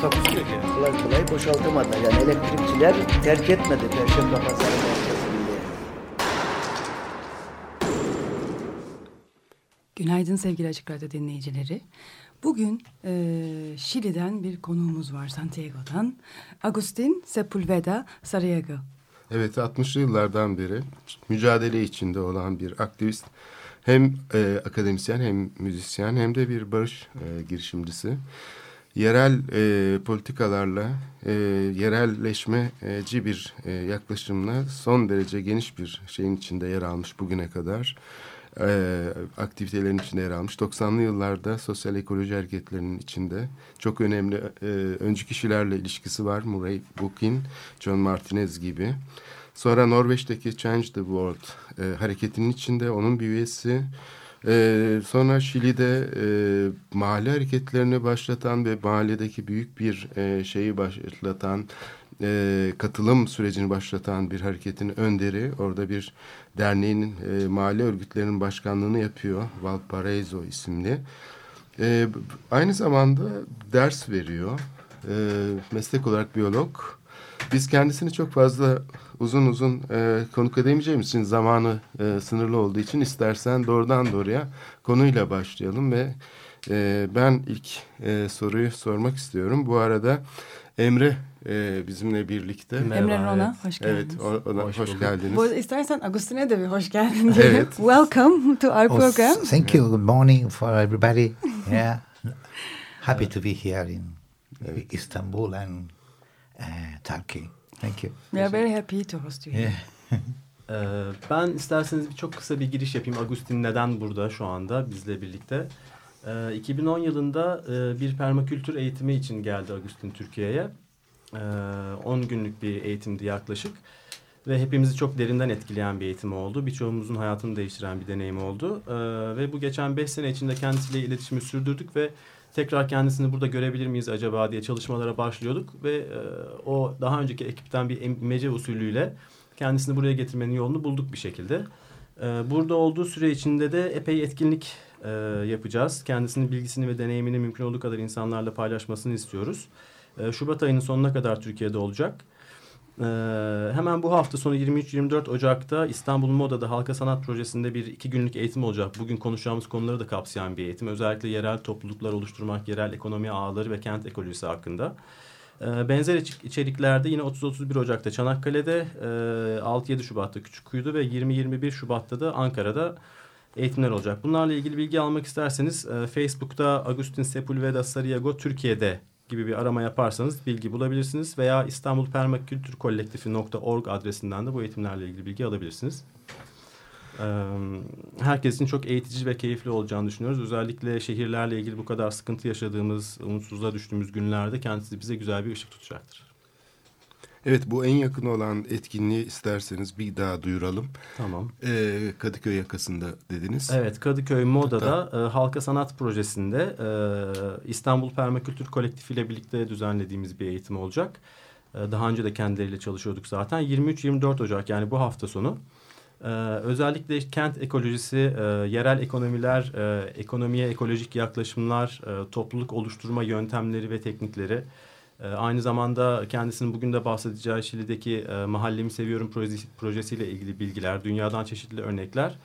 Takusuyor yani. kolay kolay boşaltamadı. Yani elektrikçiler terk etmedi Perşembe Pazarı merkezinde. Günaydın sevgili Açık Radyo dinleyicileri. Bugün e, Şili'den bir konuğumuz var Santiago'dan. Agustin Sepulveda Sarriego. Evet 60'lı yıllardan beri mücadele içinde olan bir aktivist. Hem e, akademisyen hem müzisyen hem de bir barış e, girişimcisi. Yerel e, politikalarla, e, yerelleşmeci bir e, yaklaşımla son derece geniş bir şeyin içinde yer almış bugüne kadar. E, aktivitelerin içinde yer almış. 90'lı yıllarda sosyal ekoloji hareketlerinin içinde çok önemli e, öncü kişilerle ilişkisi var. Murray Book'in, John Martinez gibi. Sonra Norveç'teki Change the World e, hareketinin içinde onun bir üyesi. E, sonra Şili'de e, mahalle hareketlerini başlatan ve mahalledeki büyük bir e, şeyi başlatan, e, katılım sürecini başlatan bir hareketin önderi. Orada bir derneğin, e, mahalle örgütlerinin başkanlığını yapıyor. Valparaiso isimli. E, aynı zamanda ders veriyor. E, meslek olarak biyolog. Biz kendisini çok fazla uzun uzun e, konuk edemeyeceğimiz için zamanı e, sınırlı olduğu için istersen doğrudan doğruya konuyla başlayalım ve e, ben ilk e, soruyu sormak istiyorum. Bu arada Emre e, bizimle birlikte. Emre Rona hoş geldiniz. Evet, ona hoş, Hoş geldiniz. Bu, istersen Agustin'e de bir hoş geldin diyelim. Evet. Welcome to our Oh, program. thank you. Good morning for everybody. Yeah, happy to be here in Istanbul and uh, Turkey. Thank you. We are very happy to host you. Yeah. Ee, ben isterseniz bir çok kısa bir giriş yapayım. Agustin neden burada şu anda bizle birlikte? Ee, 2010 yılında e, bir permakültür eğitimi için geldi Agustin Türkiye'ye. Ee, 10 günlük bir eğitimdi yaklaşık. Ve hepimizi çok derinden etkileyen bir eğitim oldu. Birçoğumuzun hayatını değiştiren bir deneyim oldu. Ee, ve bu geçen 5 sene içinde kendisiyle iletişimi sürdürdük ve tekrar kendisini burada görebilir miyiz acaba diye çalışmalara başlıyorduk. Ve e, o daha önceki ekipten bir imece usulüyle kendisini buraya getirmenin yolunu bulduk bir şekilde. Ee, burada olduğu süre içinde de epey etkinlik e, yapacağız. Kendisinin bilgisini ve deneyimini mümkün olduğu kadar insanlarla paylaşmasını istiyoruz. Ee, Şubat ayının sonuna kadar Türkiye'de olacak. Ee, hemen bu hafta sonu 23-24 Ocak'ta İstanbul Moda'da Halka Sanat Projesi'nde bir iki günlük eğitim olacak. Bugün konuşacağımız konuları da kapsayan bir eğitim. Özellikle yerel topluluklar oluşturmak, yerel ekonomi ağları ve kent ekolojisi hakkında. Ee, Benzer içeriklerde yine 30-31 Ocak'ta Çanakkale'de, e, 6-7 Şubat'ta Küçükkuyu'da ve 20-21 Şubat'ta da Ankara'da eğitimler olacak. Bunlarla ilgili bilgi almak isterseniz e, Facebook'ta Agustin Sepulveda Sarriego Türkiye'de gibi bir arama yaparsanız bilgi bulabilirsiniz veya İstanbul Permakültür Kolektifi.org adresinden de bu eğitimlerle ilgili bilgi alabilirsiniz. Herkes için çok eğitici ve keyifli olacağını düşünüyoruz. Özellikle şehirlerle ilgili bu kadar sıkıntı yaşadığımız, umutsuzluğa düştüğümüz günlerde kendisi bize güzel bir ışık tutacaktır. Evet bu en yakın olan etkinliği isterseniz bir daha duyuralım. Tamam. E, Kadıköy yakasında dediniz. Evet Kadıköy Moda'da e, Halka Sanat Projesi'nde e, İstanbul Permakültür Kolektifi ile birlikte düzenlediğimiz bir eğitim olacak. E, daha önce de kendileriyle çalışıyorduk zaten. 23-24 Ocak yani bu hafta sonu. E, özellikle kent ekolojisi, e, yerel ekonomiler, e, ekonomiye ekolojik yaklaşımlar, e, topluluk oluşturma yöntemleri ve teknikleri... E, Aynı zamanda kendisinin bugün de bahsedeceği Şili'deki e, Mahallemi Seviyorum projesi, projesiyle ilgili bilgiler, dünyadan çeşitli örnekler.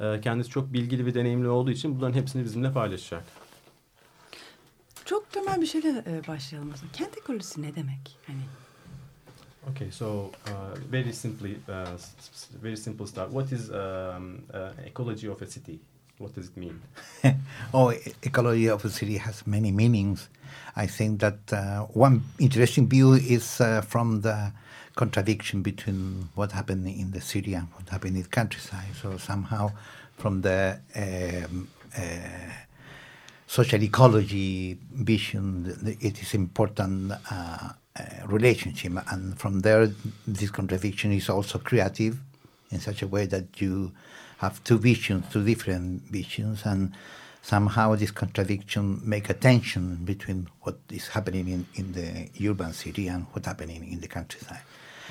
E, kendisi çok bilgili ve deneyimli olduğu için bunların hepsini bizimle paylaşacak. Çok temel bir şeyle e, başlayalım o zaman. Kent ekolojisi ne demek? Hani Okay, so uh, very simply, uh, very simple start. What is um, uh, ecology of a city? What does it mean? oh, ecology of a city has many meanings. I think that uh, one interesting view is uh, from the contradiction between what happened in the city and what happened in the countryside. So somehow, from the um, uh, social ecology vision, it is important uh, uh, relationship, and from there, this contradiction is also creative in such a way that you have two visions, two different visions, and somehow this contradiction make a tension between what is happening in, in the urban city and what's happening in the countryside.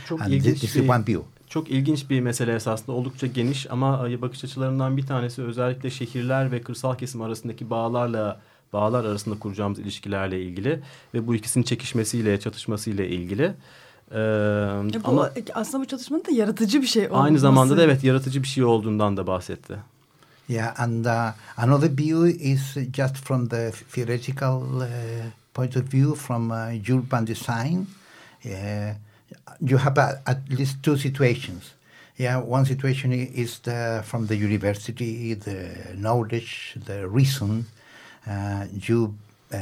Çok and ilginç this, this bir, one view. Çok ilginç bir mesele esasında oldukça geniş ama e, bakış açılarından bir tanesi özellikle şehirler ve kırsal kesim arasındaki bağlarla bağlar arasında kuracağımız ilişkilerle ilgili ve bu ikisinin çekişmesiyle, çatışmasıyla ilgili. Ee, E bu, ama aslında bu çalışmanın da yaratıcı bir şey olması. aynı zamanda da evet yaratıcı bir şey olduğundan da bahsetti. Yeah, and uh, another view is just from the theoretical uh, point of view, from uh, urban design. Uh, you have a, at least two situations. Yeah, one situation is the, from the university, the knowledge, the reason. Uh, you uh,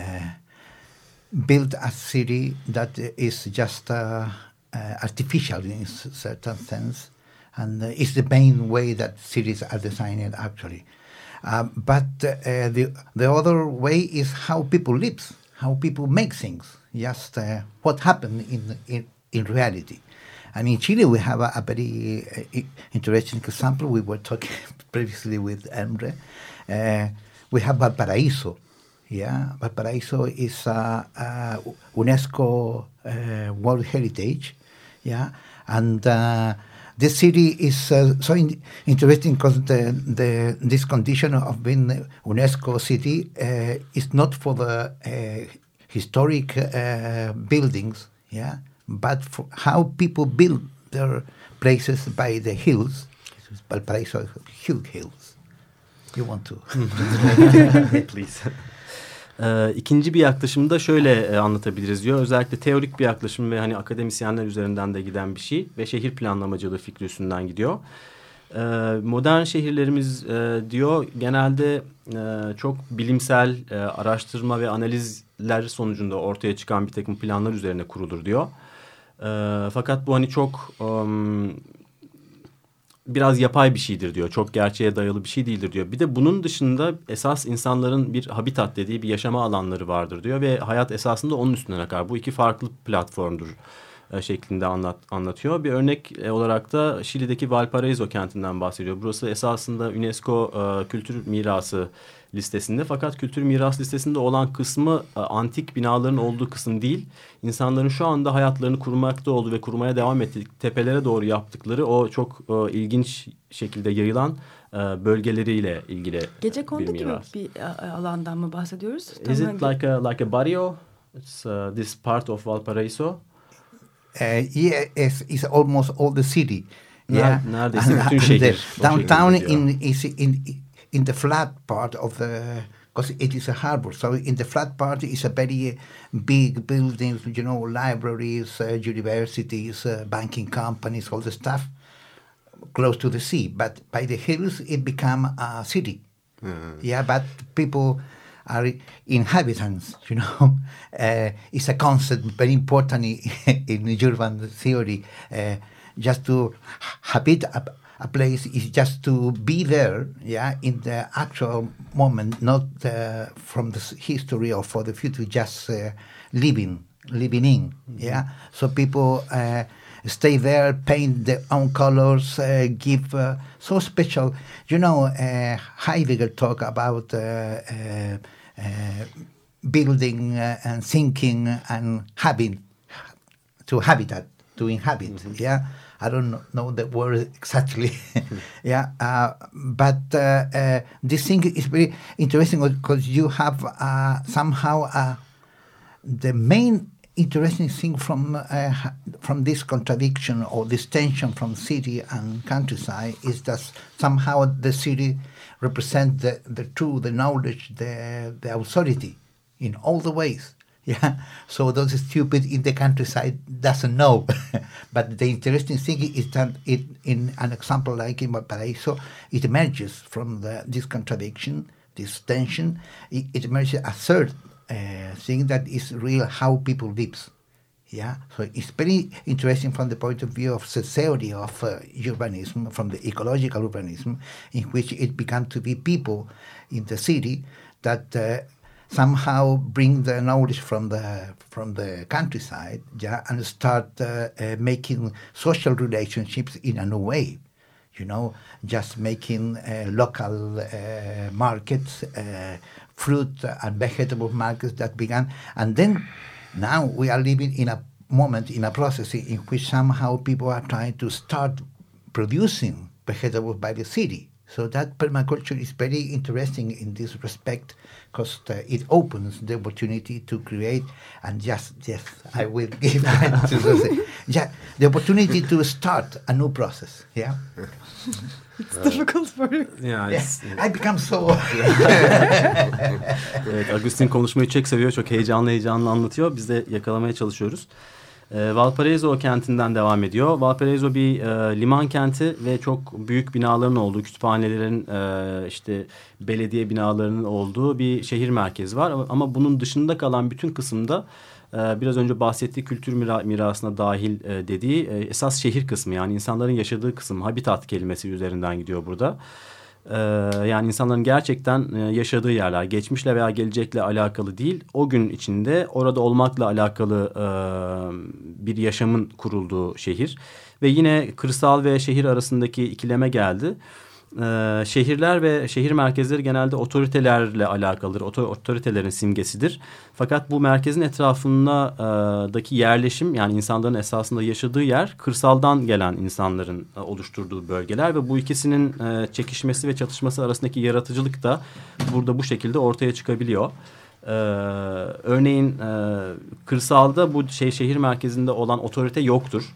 build a city that is just uh, uh, artificial in a certain sense, and it's the main way that cities are designed actually. Um, but uh, the the other way is how people live, how people make things, just uh, what happened in in in reality. And in Chile, we have a, a very uh, interesting example. We were talking previously with Emre. Uh, we have Valparaíso. Yeah, Valparaíso is a, UNESCO uh, World Heritage. Yeah, and uh, this city is uh, so in, interesting because the, the this condition of being UNESCO city uh, is not for the uh, historic uh, buildings. Yeah, but for how people build their places by the hills. Valparaíso, huge hills. You want to? Please. Ee, ikinci bir yaklaşımı da şöyle e, anlatabiliriz diyor. Özellikle teorik bir yaklaşım ve hani akademisyenler üzerinden de giden bir şey ve şehir planlamacılığı fikri üstünden gidiyor. Ee, modern şehirlerimiz e, diyor genelde e, çok bilimsel e, araştırma ve analizler sonucunda ortaya çıkan bir takım planlar üzerine kurulur diyor. Ee, fakat bu hani çok biraz yapay bir şeydir diyor. Çok gerçeğe dayalı bir şey değildir diyor. Bir de bunun dışında esas insanların bir habitat dediği bir yaşama alanları vardır diyor ve hayat esasında onun üstünden akar. Bu iki farklı platformdur e, şeklinde anlat, anlatıyor. Bir örnek e, olarak da Şili'deki Valparaiso kentinden bahsediyor. Burası esasında UNESCO e, kültür mirası listesinde fakat kültür miras listesinde olan kısmı e, antik binaların olduğu kısım değil. İnsanların şu anda hayatlarını kurmakta olduğu ve kurmaya devam ettiği tepelere doğru yaptıkları o çok e, ilginç şekilde yayılan e, bölgeleriyle ilgili Gece bir kondu gibi bir e, alandan mı bahsediyoruz? Is Tamamen it like a like a barrio? It's uh, this part of Valparaiso. Uh, yeah, it's, almost all the city. Yeah, neredeyse bütün the şehir downtown in is in in the flat part of the because it is a harbor. So in the flat part is a very big buildings, you know, libraries, uh, universities, uh, banking companies, all the stuff close to the sea. But by the hills, it become a city. Yeah, but people are inhabitants, you know. Uh, it's a concept very important in, in urban theory. Uh, just to habit a, place is just to be there, yeah, in the actual moment, not uh, from the history or for the future, just uh, living, living in, yeah. So people uh, stay there, paint their own colors, uh, give uh, so special. You know, uh, Heidegger talk about uh, uh, uh, building uh, and thinking and having to habitat to inhabit. Yeah, I don't know the word exactly. yeah, uh, but uh, uh, this thing is very interesting because you have uh, somehow the main interesting thing from uh, from this contradiction or this tension from city and countryside is that somehow the city represents the, the truth, the knowledge, the the authority in all the ways. Yeah, so those stupid in the countryside doesn't know, but the interesting thing is that it, in an example like in Valparaiso, it emerges from the, this contradiction, this tension. It, it emerges a third uh, thing that is real how people live. Yeah, so it's very interesting from the point of view of the theory of uh, urbanism, from the ecological urbanism, in which it began to be people in the city that uh, somehow bring the knowledge from the from the countryside, yeah, and start uh, uh, making social relationships in a new way. You know, just making uh, local uh, markets, uh, fruit and vegetable markets that began, and then now we are living in a moment in a process in which somehow people are trying to start producing vegetables by the city. So that permaculture is very interesting in this respect because uh, it opens the opportunity to create and just yes I will give that to Jose. yeah, the opportunity to start a new process. Yeah, It's difficult for you. Yani yes, I become so. Evet, Agustin konuşmayı çok seviyor. Çok heyecanlı heyecanlı anlatıyor. Biz de yakalamaya çalışıyoruz. E, Valparaiso kentinden devam ediyor. Valparaiso bir e, liman kenti ve çok büyük binaların olduğu, kütüphanelerin, e, işte belediye binalarının olduğu bir şehir merkezi var. Ama, bunun dışında kalan bütün kısımda e, biraz önce bahsettiği kültür mira mirasına dahil e, dediği e, esas şehir kısmı yani insanların yaşadığı kısım, habitat kelimesi üzerinden gidiyor burada. Ee, yani insanların gerçekten e, yaşadığı yerler, geçmişle veya gelecekle alakalı değil, o gün içinde orada olmakla alakalı e, bir yaşamın kurulduğu şehir. Ve yine kırsal ve şehir arasındaki ikileme geldi. Ee, şehirler ve şehir merkezleri genelde otoritelerle alakalıdır. Otor otoritelerin simgesidir. Fakat bu merkezin etrafındaki yerleşim yani insanların esasında yaşadığı yer kırsaldan gelen insanların e, oluşturduğu bölgeler ve bu ikisinin e, çekişmesi ve çatışması arasındaki yaratıcılık da burada bu şekilde ortaya çıkabiliyor. Ee, örneğin e, kırsalda bu şey şehir merkezinde olan otorite yoktur.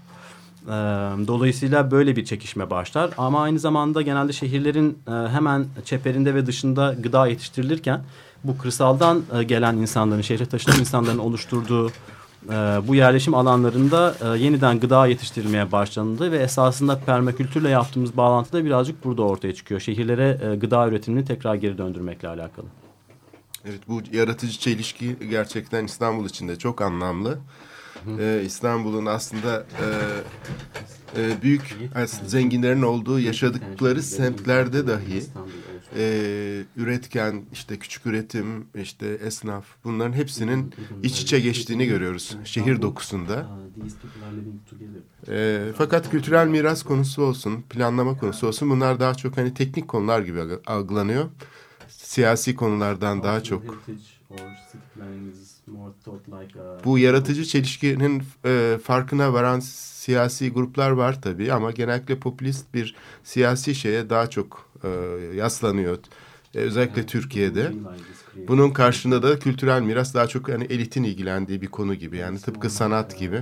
Dolayısıyla böyle bir çekişme başlar. Ama aynı zamanda genelde şehirlerin hemen çeperinde ve dışında gıda yetiştirilirken bu kırsaldan gelen insanların, şehre taşınan insanların oluşturduğu bu yerleşim alanlarında yeniden gıda yetiştirilmeye başlandı ve esasında permakültürle yaptığımız bağlantı da birazcık burada ortaya çıkıyor. Şehirlere gıda üretimini tekrar geri döndürmekle alakalı. Evet bu yaratıcı çelişki gerçekten İstanbul için de çok anlamlı. Ee, İstanbul'un aslında e, e, büyük aslında zenginlerin olduğu yaşadıkları semtlerde dahi e, üretken işte küçük üretim işte esnaf bunların hepsinin iç içe geçtiğini görüyoruz şehir dokusunda. E, fakat kültürel miras konusu olsun planlama konusu olsun bunlar daha çok hani teknik konular gibi algılanıyor. Siyasi konulardan daha çok bu yaratıcı çelişkinin e, farkına varan siyasi gruplar var tabii ama genellikle popülist bir siyasi şeye daha çok e, yaslanıyor. E, özellikle Türkiye'de. Bunun karşında da kültürel miras daha çok yani elitin ilgilendiği bir konu gibi yani tıpkı sanat gibi.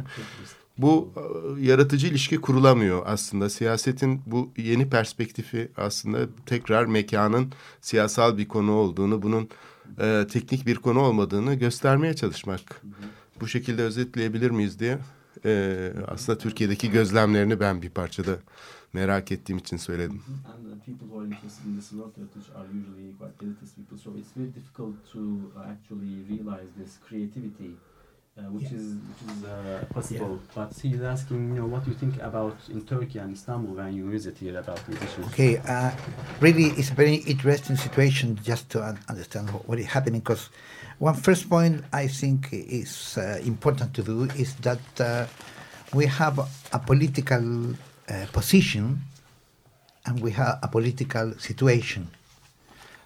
Bu e, yaratıcı ilişki kurulamıyor aslında. Siyasetin bu yeni perspektifi aslında tekrar mekanın siyasal bir konu olduğunu, bunun e, teknik bir konu olmadığını göstermeye çalışmak. Bu şekilde özetleyebilir miyiz diye e, aslında Türkiye'deki gözlemlerini ben bir parçada merak ettiğim için söyledim. people who are interested in this work are usually quite elitist people, so it's very difficult to actually realize this creativity Uh, which yeah. is which is uh, possible. Yeah. But he's asking, you know, what you think about in Turkey and Istanbul when you visit here about these issues. Okay, uh, really, it's a very interesting situation just to un understand what is happening. Because one first point I think is uh, important to do is that uh, we have a political uh, position and we have a political situation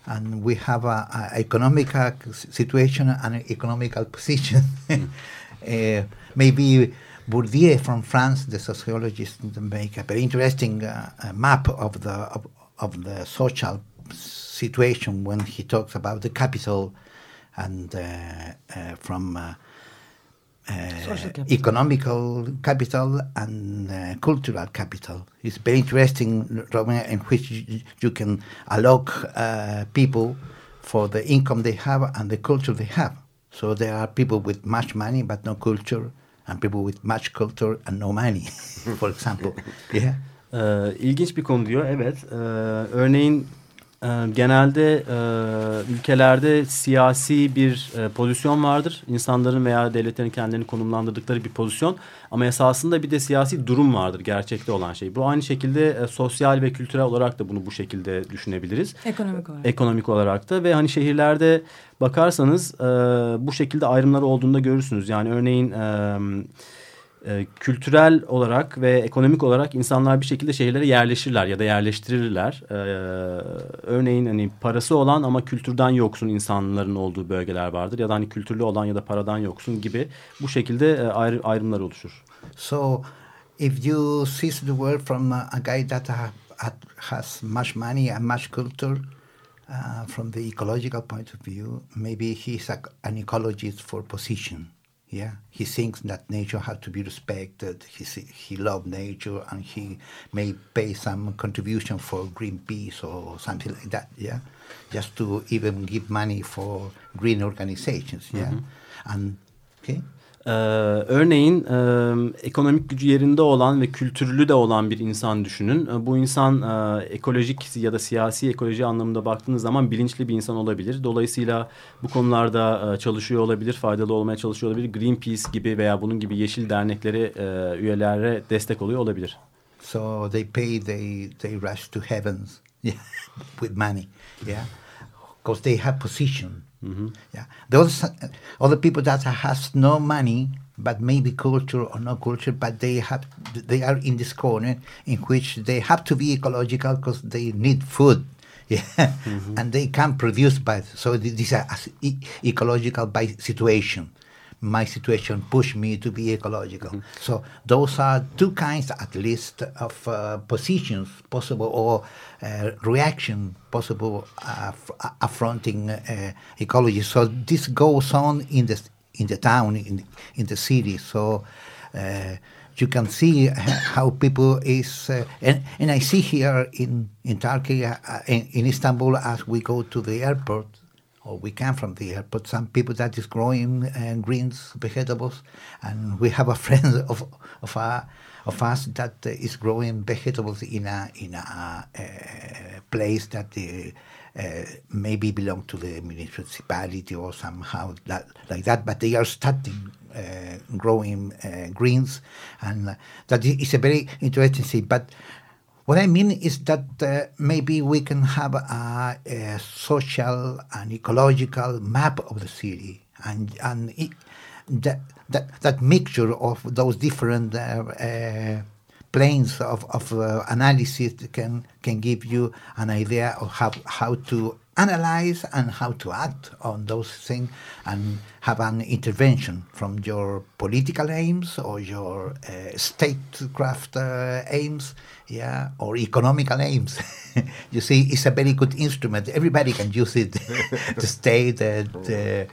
and we have a, a economical situation and an economical position. uh, maybe Bourdieu from France, the sociologist, make a very interesting uh, map of the of, of, the social situation when he talks about the capital and uh, uh from uh. Economical capital and uh, cultural capital. It's very interesting, Roman, in which you, you can allot uh, people for the income they have and the culture they have. So there are people with much money but no culture, and people with much culture and no money, for example. yeah. Ee, ilginç bir konu diyor. Evet. Ee, örneğin e, genelde e, ülkelerde siyasi bir e, pozisyon vardır. İnsanların veya devletlerin kendilerini konumlandırdıkları bir pozisyon. Ama esasında bir de siyasi durum vardır gerçekte olan şey. Bu aynı şekilde e, sosyal ve kültürel olarak da bunu bu şekilde düşünebiliriz. Ekonomik olarak. Ekonomik olarak da ve hani şehirlerde bakarsanız e, bu şekilde ayrımlar olduğunda görürsünüz. Yani örneğin... E, e, kültürel olarak ve ekonomik olarak insanlar bir şekilde şehirlere yerleşirler ya da yerleştirirler. E, örneğin hani parası olan ama kültürden yoksun insanların olduğu bölgeler vardır ya da hani kültürlü olan ya da paradan yoksun gibi bu şekilde e, ayrı, ayrımlar oluşur. So, if you see the world from a, guy that ha, has much money and much culture, uh, from the ecological point of view, maybe he's a, an ecologist for position. Yeah, he thinks that nature has to be respected. He he loves nature, and he may pay some contribution for Greenpeace or something like that. Yeah, just to even give money for green organizations. Yeah, mm -hmm. and okay. Ee, örneğin e, ekonomik gücü yerinde olan ve kültürlü de olan bir insan düşünün. E, bu insan e, ekolojik ya da siyasi ekoloji anlamında baktığınız zaman bilinçli bir insan olabilir. Dolayısıyla bu konularda e, çalışıyor olabilir, faydalı olmaya çalışıyor olabilir. Greenpeace gibi veya bunun gibi yeşil dernekleri e, üyelere destek oluyor olabilir. So they pay, they, they rush to heavens with money, yeah, because they have position. Mm-hmm. Yeah, those other people that has no money, but maybe culture or no culture, but they have they are in this corner in which they have to be ecological because they need food. Yeah, mm-hmm. and they can produce by so this is a, a ecological by situation my situation pushed me to be ecological. Mm-hmm. So those are two kinds, at least, of uh, positions possible or uh, reaction possible uh, affronting uh, ecology. So this goes on in the in the town, in in the city. So. Uh, you can see how people is, uh, and, and I see here in in Turkey, in, in Istanbul, as we go to the airport, or we come from the airport, some people that is growing uh, greens, vegetables, and we have a friend of of, uh, of us that uh, is growing vegetables in a in a uh, place that uh, uh, maybe belong to the municipality or somehow that like that, but they are starting. growing greens, and that is a very interesting thing. But what I mean is that uh, maybe we can have a, a, social and ecological map of the city, and and it, that, that that mixture of those different uh, uh, planes of, of uh, analysis can can give you an idea of how how to analyze and how to act on those things and have an intervention from your political aims or your uh, statecraft uh, aims yeah or economical aims. You see it's a very good instrument. Everybody can use it. The state uh, the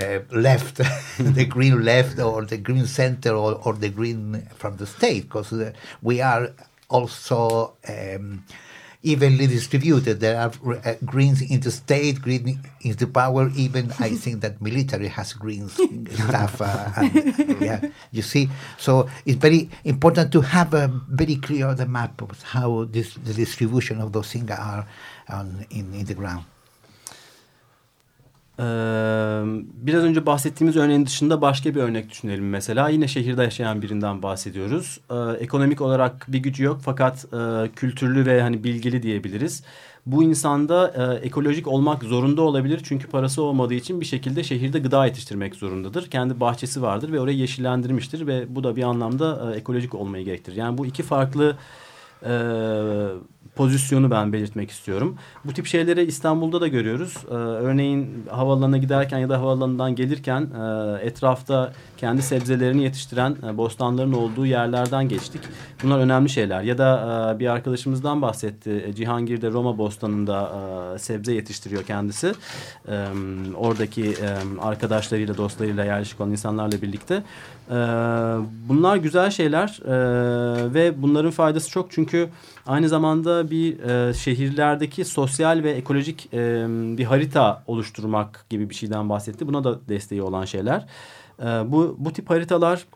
uh, left the green left or the green center or, or the green from the state because uh, we are also um, evenly distributed. There are uh, greens in the state, green in the power. Even I think that military has greens stuff. Uh, and, yeah, you see. So it's very important to have a very clear the map of how this, the distribution of those things are on, in, in the ground. Ee, biraz önce bahsettiğimiz örneğin dışında başka bir örnek düşünelim mesela. Yine şehirde yaşayan birinden bahsediyoruz. Ee, ekonomik olarak bir gücü yok fakat e, kültürlü ve hani bilgili diyebiliriz. Bu insanda e, ekolojik olmak zorunda olabilir çünkü parası olmadığı için bir şekilde şehirde gıda yetiştirmek zorundadır. Kendi bahçesi vardır ve orayı yeşillendirmiştir ve bu da bir anlamda e, ekolojik olmayı gerektirir. Yani bu iki farklı pozisyonu ben belirtmek istiyorum. Bu tip şeyleri İstanbul'da da görüyoruz. Ee, örneğin havaalanına giderken ya da havaalanından gelirken e, etrafta kendi sebzelerini yetiştiren e, bostanların olduğu yerlerden geçtik. Bunlar önemli şeyler. Ya da e, bir arkadaşımızdan bahsetti. E, Cihangir'de Roma bostanında e, sebze yetiştiriyor kendisi. Oradaki arkadaşlarıyla, dostlarıyla, yerleşik olan insanlarla birlikte. Bunlar güzel şeyler ve bunların faydası çok çünkü aynı zamanda bir e, şehirlerdeki sosyal ve ekolojik e, bir harita oluşturmak gibi bir şeyden bahsetti. Buna da desteği olan şeyler. E, bu, bu tip haritalar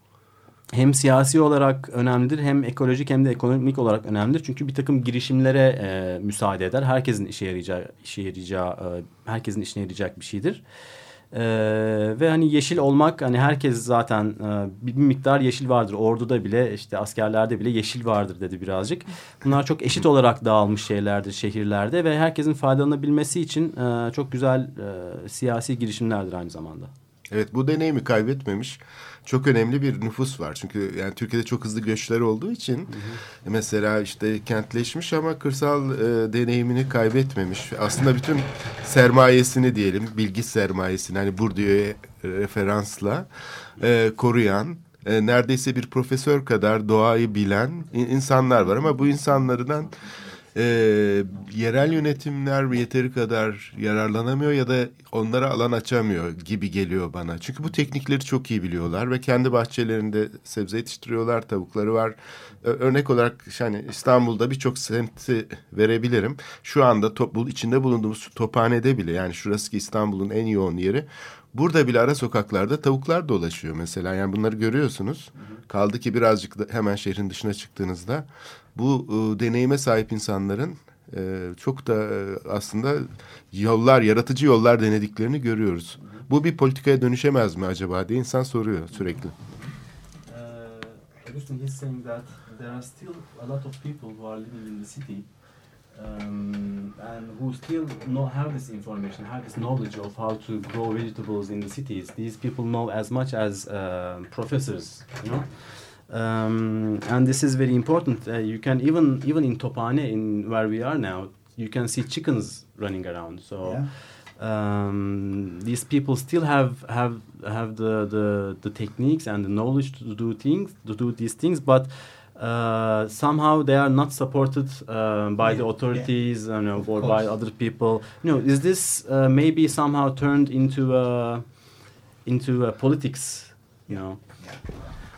hem siyasi olarak önemlidir hem ekolojik hem de ekonomik olarak önemlidir. Çünkü bir takım girişimlere e, müsaade eder. Herkesin işe yarayacağı, işe yarayacağı e, herkesin işine yarayacak bir şeydir. E, ve hani yeşil olmak hani herkes zaten e, bir miktar yeşil vardır. Orduda bile işte askerlerde bile yeşil vardır dedi birazcık. Bunlar çok eşit olarak dağılmış şeylerdir şehirlerde ve herkesin faydalanabilmesi için e, çok güzel e, siyasi girişimlerdir aynı zamanda. Evet bu deneyimi kaybetmemiş çok önemli bir nüfus var. Çünkü yani Türkiye'de çok hızlı göçler olduğu için hı hı. mesela işte kentleşmiş ama kırsal e, deneyimini kaybetmemiş. Aslında bütün sermayesini diyelim bilgi sermayesini hani Bourdieu'ya referansla e, koruyan e, neredeyse bir profesör kadar doğayı bilen insanlar var ama bu insanlardan e, yerel yönetimler yeteri kadar yararlanamıyor ya da onlara alan açamıyor gibi geliyor bana. Çünkü bu teknikleri çok iyi biliyorlar ve kendi bahçelerinde sebze yetiştiriyorlar, tavukları var. Örnek olarak yani İstanbul'da birçok semti verebilirim. Şu anda top, içinde bulunduğumuz tophanede bile yani şurası ki İstanbul'un en yoğun yeri. Burada bile ara sokaklarda tavuklar dolaşıyor mesela. Yani bunları görüyorsunuz. Kaldı ki birazcık da hemen şehrin dışına çıktığınızda bu e, deneyime sahip insanların e, çok da e, aslında yollar, yaratıcı yollar denediklerini görüyoruz. Bu bir politikaya dönüşemez mi acaba diye insan soruyor sürekli. Uh, Augustine is saying that there are still a lot of people who are living in the city um, and who still not have this information, have this knowledge of how to grow vegetables in the cities. These people know as much as uh, professors, you know. Um, and this is very important. Uh, you can even even in Topane, in where we are now, you can see chickens running around. So. Yeah. Um, these people still have have have the, the the techniques and the knowledge to do things to do these things, but uh, somehow they are not supported uh, by yeah, the authorities yeah. you know, or by other people. You know, is this uh, maybe somehow turned into a into a politics? You know. Yeah.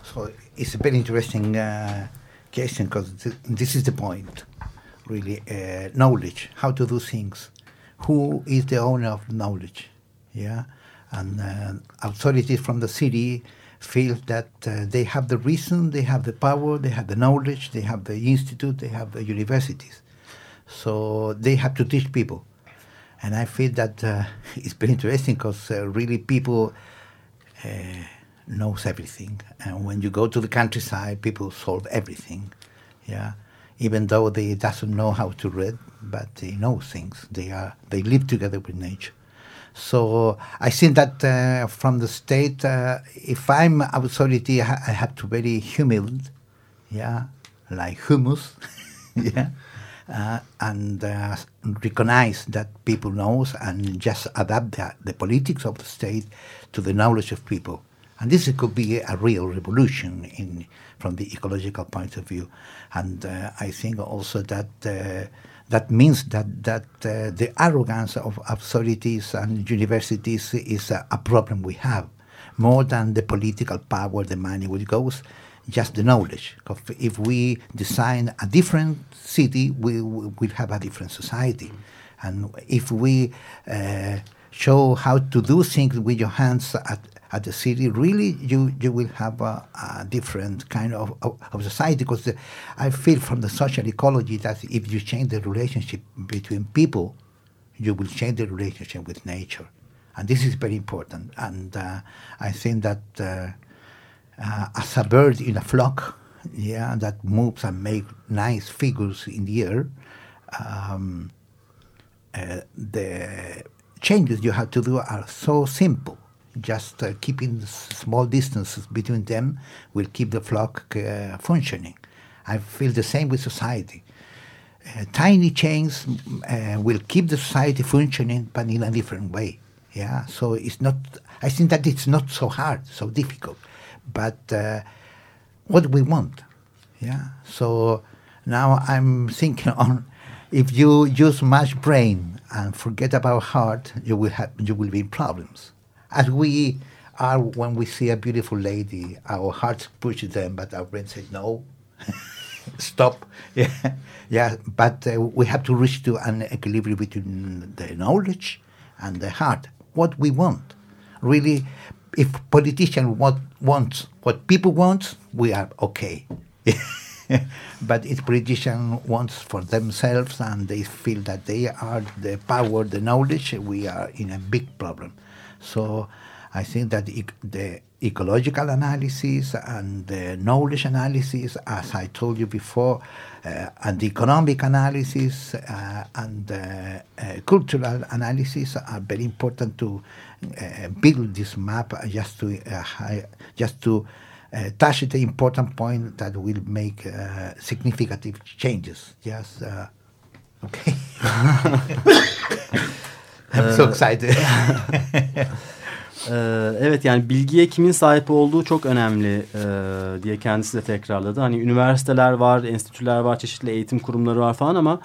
So it's a very interesting uh, question because th this is the point, really. Uh, knowledge, how to do things, who is the owner of knowledge, yeah, and uh, authorities from the city feel that uh, they have the reason, they have the power, they have the knowledge, they have the institute, they have the universities, so they have to teach people, and I feel that uh, it's very interesting because uh, really people knows everything. And when you go to the countryside, people solve everything. Yeah, even though they doesn't know how to read, but they know things. They are they live together with nature. So I think that uh, from the state, uh, if I'm authority, I have to very humble, yeah, like humus, yeah, uh, and uh, recognize that people knows and just adapt the, the politics of the state to the knowledge of people. And this could be a real revolution in, from the ecological point of view. And uh, I think also that uh, that means that, that uh, the arrogance of authorities and universities is a, a, problem we have, more than the political power, the money, which goes just the knowledge. If we design a different city, we will have a different society. And if we uh, show how to do things with your hands at, at the city, really you, you will have a, a different kind of, of, of society because I feel from the social ecology that if you change the relationship between people, you will change the relationship with nature. And this is very important. And uh, I think that uh, uh, as a bird in a flock, yeah, that moves and makes nice figures in the air, um, uh, the changes you have to do are so simple just uh, keeping small distances between them will keep the flock uh, functioning. I feel the same with society. Uh, tiny changes uh, will keep the society functioning, but in a different way. Yeah, so it's not. I think that it's not so hard, so difficult, but uh, what we want. Yeah. So now I'm thinking on if you use much brain and forget about heart, you will have you will be in problems as we are when we see a beautiful lady, our hearts push them, but our brain says no, stop. Yeah, yeah. But uh, we have to reach to an equilibrium between the knowledge and the heart. What we want, really, if politicians want, want what people want, we are okay. but if politicians want for themselves and they feel that they are the power, the knowledge, we are in a big problem. So I think that the ecological analysis and the knowledge analysis, as I told you before, uh, and the economic analysis uh, and uh, uh, cultural analysis are very important to uh, build this map uh, just to uh, just to uh, touch the important point that will make uh, significant changes. Yes. Uh, okay. I'm so excited. Ee, evet yani bilgiye kimin sahip olduğu çok önemli e, diye kendisi de tekrarladı. Hani üniversiteler var, enstitüler var, çeşitli eğitim kurumları var falan ama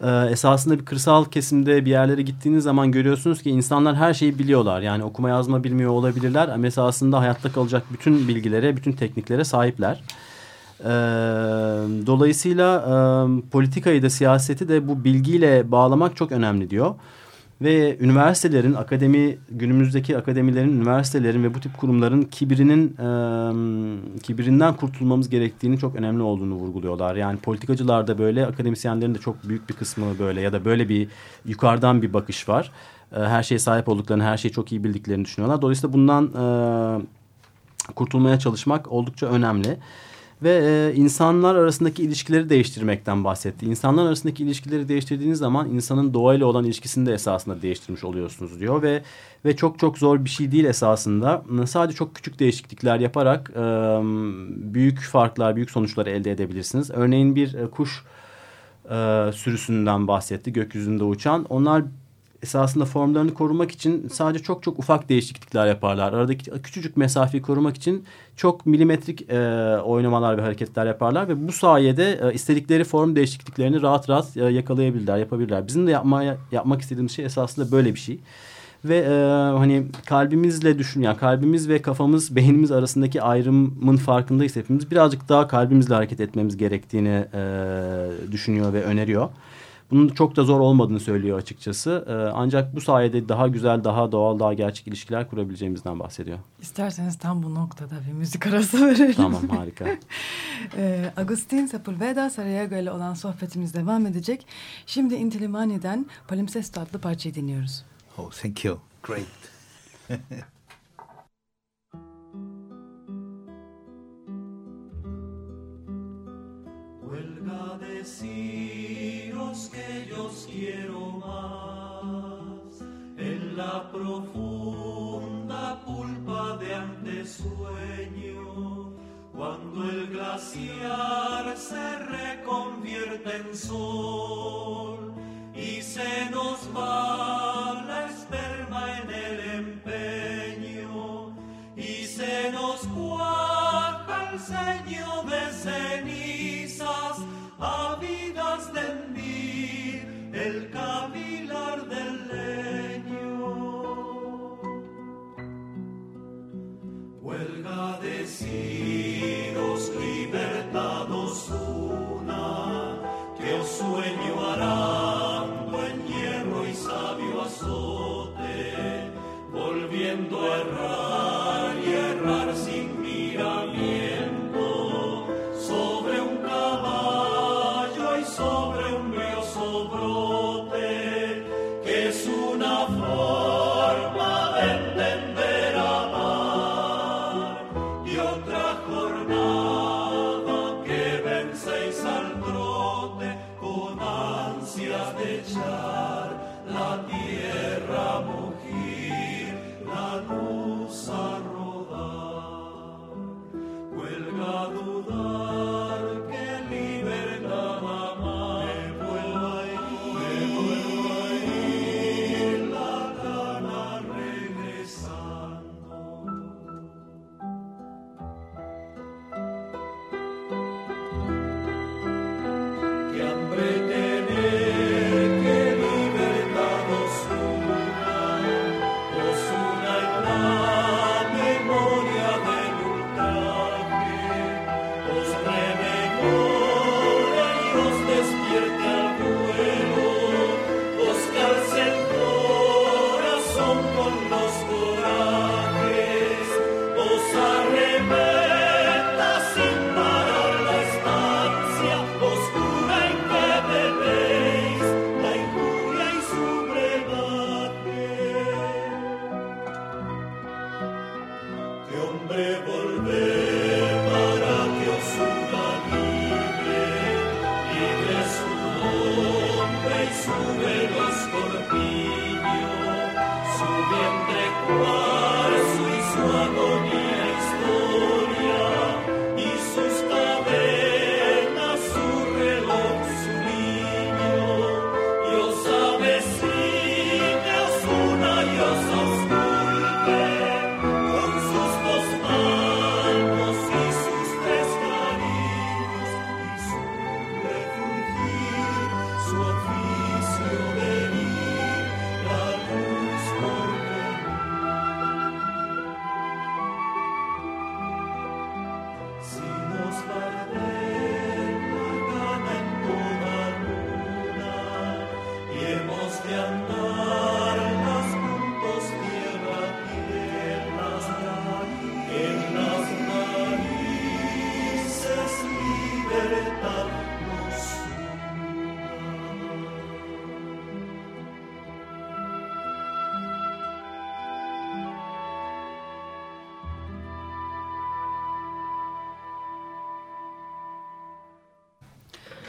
e, esasında bir kırsal kesimde bir yerlere gittiğiniz zaman görüyorsunuz ki insanlar her şeyi biliyorlar. Yani okuma yazma bilmiyor olabilirler ama esasında hayatta kalacak bütün bilgilere, bütün tekniklere sahipler. Ee, dolayısıyla e, politikayı da siyaseti de bu bilgiyle bağlamak çok önemli diyor. Ve üniversitelerin, akademi günümüzdeki akademilerin, üniversitelerin ve bu tip kurumların kibirinin e, kibirinden kurtulmamız gerektiğini çok önemli olduğunu vurguluyorlar. Yani politikacılar da böyle, akademisyenlerin de çok büyük bir kısmı böyle ya da böyle bir yukarıdan bir bakış var. E, her şeye sahip olduklarını, her şeyi çok iyi bildiklerini düşünüyorlar. Dolayısıyla bundan e, kurtulmaya çalışmak oldukça önemli. Ve e, insanlar arasındaki ilişkileri değiştirmekten bahsetti. İnsanlar arasındaki ilişkileri değiştirdiğiniz zaman insanın doğayla olan ilişkisini de esasında değiştirmiş oluyorsunuz diyor. Ve ve çok çok zor bir şey değil esasında. Sadece çok küçük değişiklikler yaparak e, büyük farklar, büyük sonuçlar elde edebilirsiniz. Örneğin bir e, kuş e, sürüsünden bahsetti gökyüzünde uçan. Onlar esasında formlarını korumak için sadece çok çok ufak değişiklikler yaparlar. Aradaki küçücük mesafeyi korumak için çok milimetrik e, oynamalar ve hareketler yaparlar ve bu sayede e, istedikleri form değişikliklerini rahat rahat e, yakalayabilirler, yapabilirler. Bizim de yapmaya yapmak istediğimiz şey esasında böyle bir şey. Ve e, hani kalbimizle düşün yani kalbimiz ve kafamız, beynimiz arasındaki ayrımın farkındayız hepimiz. Birazcık daha kalbimizle hareket etmemiz gerektiğini e, düşünüyor ve öneriyor. Bunun çok da zor olmadığını söylüyor açıkçası. Ee, ancak bu sayede daha güzel, daha doğal, daha gerçek ilişkiler kurabileceğimizden bahsediyor. İsterseniz tam bu noktada bir müzik arası verelim. Tamam harika. ee, Agustin Sepulveda Sarajevo ile olan sohbetimiz devam edecek. Şimdi Intilimani'den Palimpsesto adlı parçayı dinliyoruz. Oh, thank you. Great. profunda pulpa de antesueño, cuando el glaciar se reconvierte en sol y se nos va la esperma en el empeño y se nos cuaja el ceño de cenizas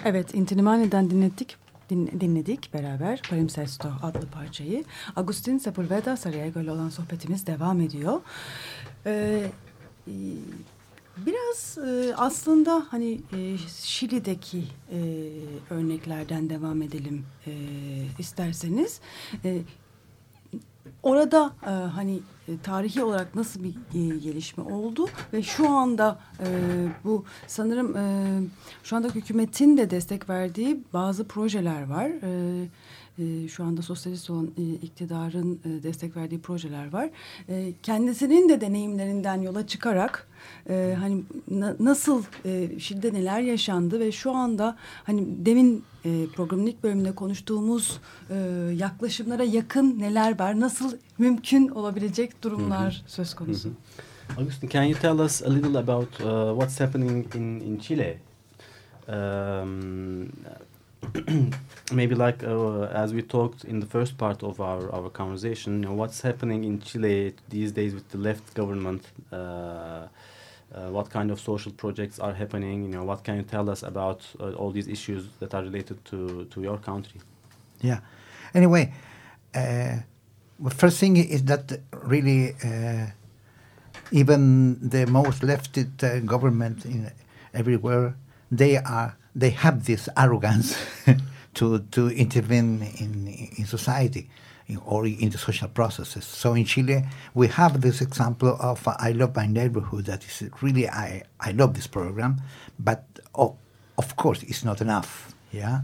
Evet, Intinimani'den dinledik. Din, dinledik beraber Palimpsesto adlı parçayı. Agustin Sepulveda Sarayego ile olan sohbetimiz devam ediyor. Ee, biraz e, aslında hani e, Şili'deki e, örneklerden devam edelim e, isterseniz. E, orada e, hani e, tarihi olarak nasıl bir e, gelişme oldu ve şu anda e, bu sanırım e, şu anda hükümetin de destek verdiği bazı projeler var. E, e, şu anda sosyalist olan e, iktidarın e, destek verdiği projeler var. E, kendisinin de deneyimlerinden yola çıkarak e, hani na, nasıl e, Şili'de neler yaşandı ve şu anda hani demin e, programın ilk bölümünde konuştuğumuz e, yaklaşımlara yakın neler var, nasıl mümkün olabilecek durumlar söz konusu. Augustin, can you tell us a little about uh, what's happening in, in Chile? Um, maybe like uh, as we talked in the first part of our, our conversation, you know, what's happening in Chile these days with the left government? Uh, uh, what kind of social projects are happening? You know, what can you tell us about uh, all these issues that are related to, to your country? Yeah. Anyway, uh, the first thing is that really uh, even the most lefted uh, government in everywhere they are they have this arrogance to to intervene in in society in, or in the social processes. So in Chile, we have this example of uh, I love my neighborhood. That is really I I love this program, but oh, of course it's not enough. Yeah,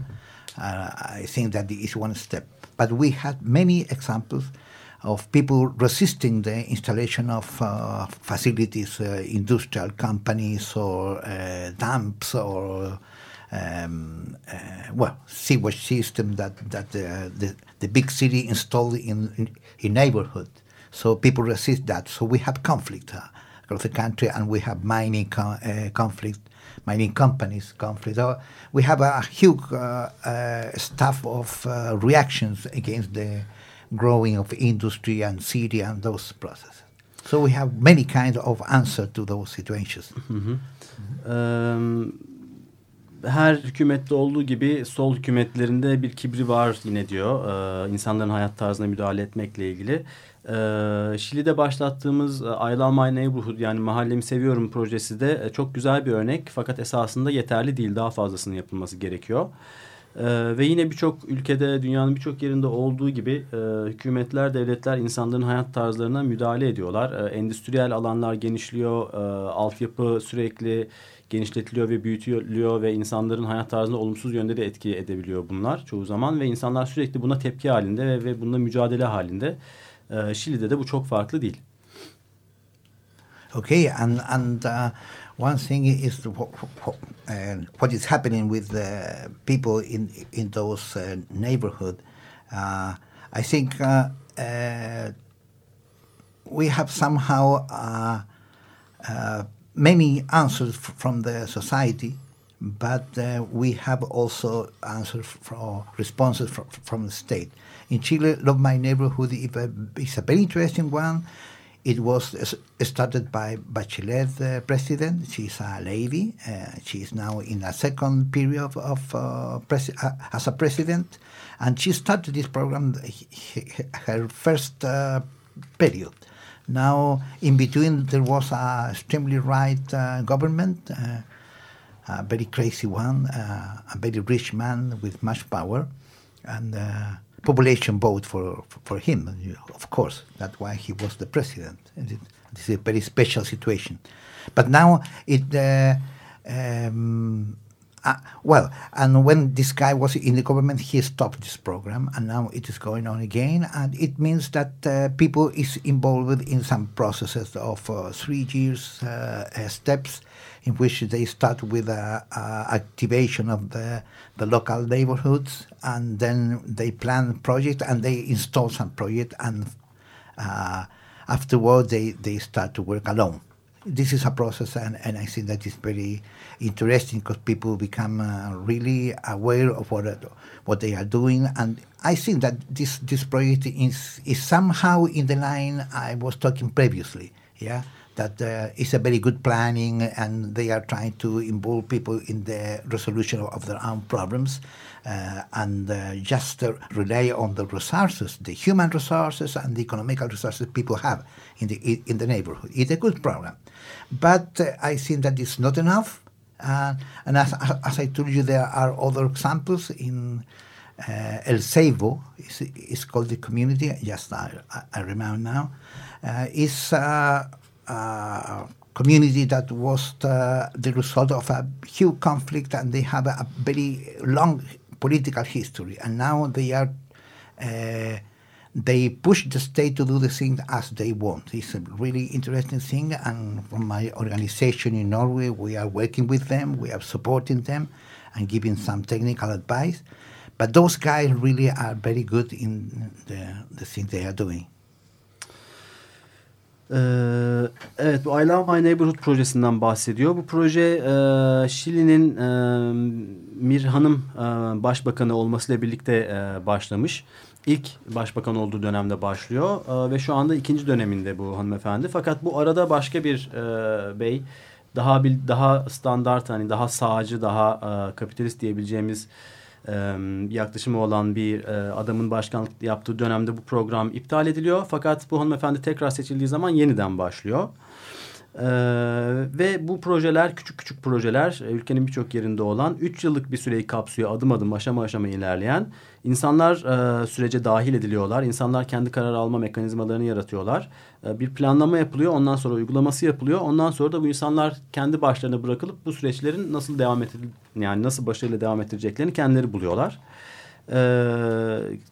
uh, I think that is one step. But we had many examples of people resisting the installation of uh, facilities, uh, industrial companies or uh, dumps or um, uh, well sewage system that that uh, the the big city installed in, in in neighborhood. So people resist that. So we have conflict uh, across the country, and we have mining co- conflict, mining companies conflict. So we have a huge staff of reactions against the growing of industry and city and those processes. So we have many kinds of answer to those situations. Hı hı. Um, her hükümette olduğu gibi sol hükümetlerinde bir kibri var yine diyor. Ee, insanların hayat tarzına müdahale etmekle ilgili. Ee, Şili'de başlattığımız I Love My Neighborhood yani Mahallemi Seviyorum projesi de çok güzel bir örnek. Fakat esasında yeterli değil. Daha fazlasının yapılması gerekiyor. Ee, ve yine birçok ülkede dünyanın birçok yerinde olduğu gibi e, hükümetler, devletler insanların hayat tarzlarına müdahale ediyorlar. E, endüstriyel alanlar genişliyor, e, altyapı sürekli genişletiliyor ve büyütülüyor ve insanların hayat tarzına olumsuz yönde de etki edebiliyor bunlar çoğu zaman ve insanlar sürekli buna tepki halinde ve, ve bununla mücadele halinde. E, Şili'de de bu çok farklı değil. Okay, and and uh, one thing is what, uh, is happening with the people in in those uh, neighborhood. Uh, I think uh, uh, we have somehow many answers from the society, but we have also answers from responses from, from the state. In Chile, Love My Neighborhood is a very interesting one it was started by Bachelet, the president. She's a lady. Uh, she is now in a second period of uh, uh, as a president, and she started this program her first uh, period. Now, in between, there was a extremely right uh, government, uh, a very crazy one, a very rich man with much power, and population vote for, for him, of course. That's why he was the president. This is a very special situation. But now it, uh, um, uh, well, and when this guy was in the government, he stopped this program, and now it is going on again, and it means that uh, people is involved in some processes of uh, three years uh, steps in which they start with a, a activation of the, the local neighborhoods, and then they plan project and they install some project, and uh, afterward they, they start to work alone. This is a process, and, and I think that is very interesting because people become uh, really aware of what what they are doing, and I think that this this project is is somehow in the line I was talking previously. Yeah, that uh, is a very good planning and they are trying to involve people in the resolution of their own problems uh, and uh, just uh, rely on the resources, the human resources and the economical resources people have in the in the neighborhood. It's a good program, but uh, I think that it's not enough. Uh, and as, as I told you, there are other examples in uh, El Seibo. It's, it's called the community. Just I, I remember now. Uh, it's a, a community that was the, the result of a huge conflict, and they have a, a very long political history. And now they are. Uh, they push the state to do the thing as they want. It's a really interesting thing, and from my organization in Norway, we are working with them, we are supporting them, and giving some technical advice. But those guys really are very good in the, the thing they are doing. Ee, evet bu I Love My Neighborhood projesinden bahsediyor. Bu proje e, Şili'nin e, Mir Hanım e, başbakanı olmasıyla birlikte başlamış. İlk başbakan olduğu dönemde başlıyor ve şu anda ikinci döneminde bu hanımefendi. Fakat bu arada başka bir bey daha bir daha standart hani daha sağcı daha kapitalist diyebileceğimiz e, yaklaşımı olan bir e, adamın başkanlık yaptığı dönemde bu program iptal ediliyor. Fakat bu hanımefendi tekrar seçildiği zaman yeniden başlıyor. Ee, ve bu projeler küçük küçük projeler ülkenin birçok yerinde olan 3 yıllık bir süreyi kapsıyor adım adım aşama aşama ilerleyen. İnsanlar e, sürece dahil ediliyorlar. İnsanlar kendi karar alma mekanizmalarını yaratıyorlar. E, bir planlama yapılıyor ondan sonra uygulaması yapılıyor. Ondan sonra da bu insanlar kendi başlarına bırakılıp bu süreçlerin nasıl devam ettir yani nasıl başarıyla devam ettireceklerini kendileri buluyorlar e,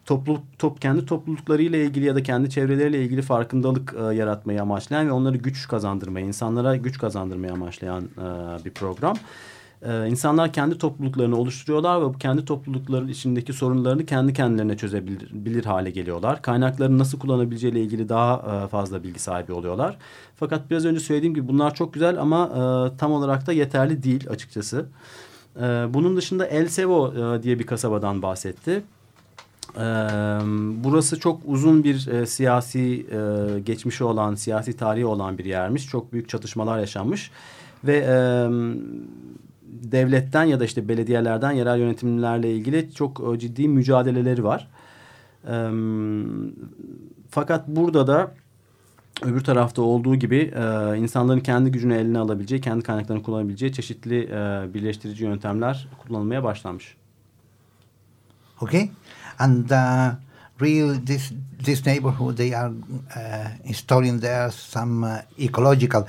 topluluk top kendi topluluklarıyla ilgili ya da kendi çevreleriyle ilgili farkındalık e, yaratmayı amaçlayan ve onları güç kazandırmayı, insanlara güç kazandırmayı amaçlayan e, bir program. E, insanlar kendi topluluklarını oluşturuyorlar ve bu kendi toplulukların içindeki sorunlarını kendi kendilerine çözebilir bilir hale geliyorlar. Kaynaklarını nasıl kullanabileceğiyle ilgili daha e, fazla bilgi sahibi oluyorlar. Fakat biraz önce söylediğim gibi bunlar çok güzel ama e, tam olarak da yeterli değil açıkçası. Ee, bunun dışında El Sevo e, diye bir kasabadan bahsetti. Ee, burası çok uzun bir e, siyasi e, geçmişi olan, siyasi tarihi olan bir yermiş. Çok büyük çatışmalar yaşanmış ve devletten ya da işte belediyelerden yerel yönetimlerle ilgili çok ciddi mücadeleleri var. E, fakat burada da öbür tarafta olduğu gibi e, insanların kendi gücünü eline alabileceği, kendi kaynaklarını kullanabileceği çeşitli e, birleştirici yöntemler kullanılmaya başlanmış. Okay, and uh, real this this neighborhood they are uh, installing there some uh, ecological.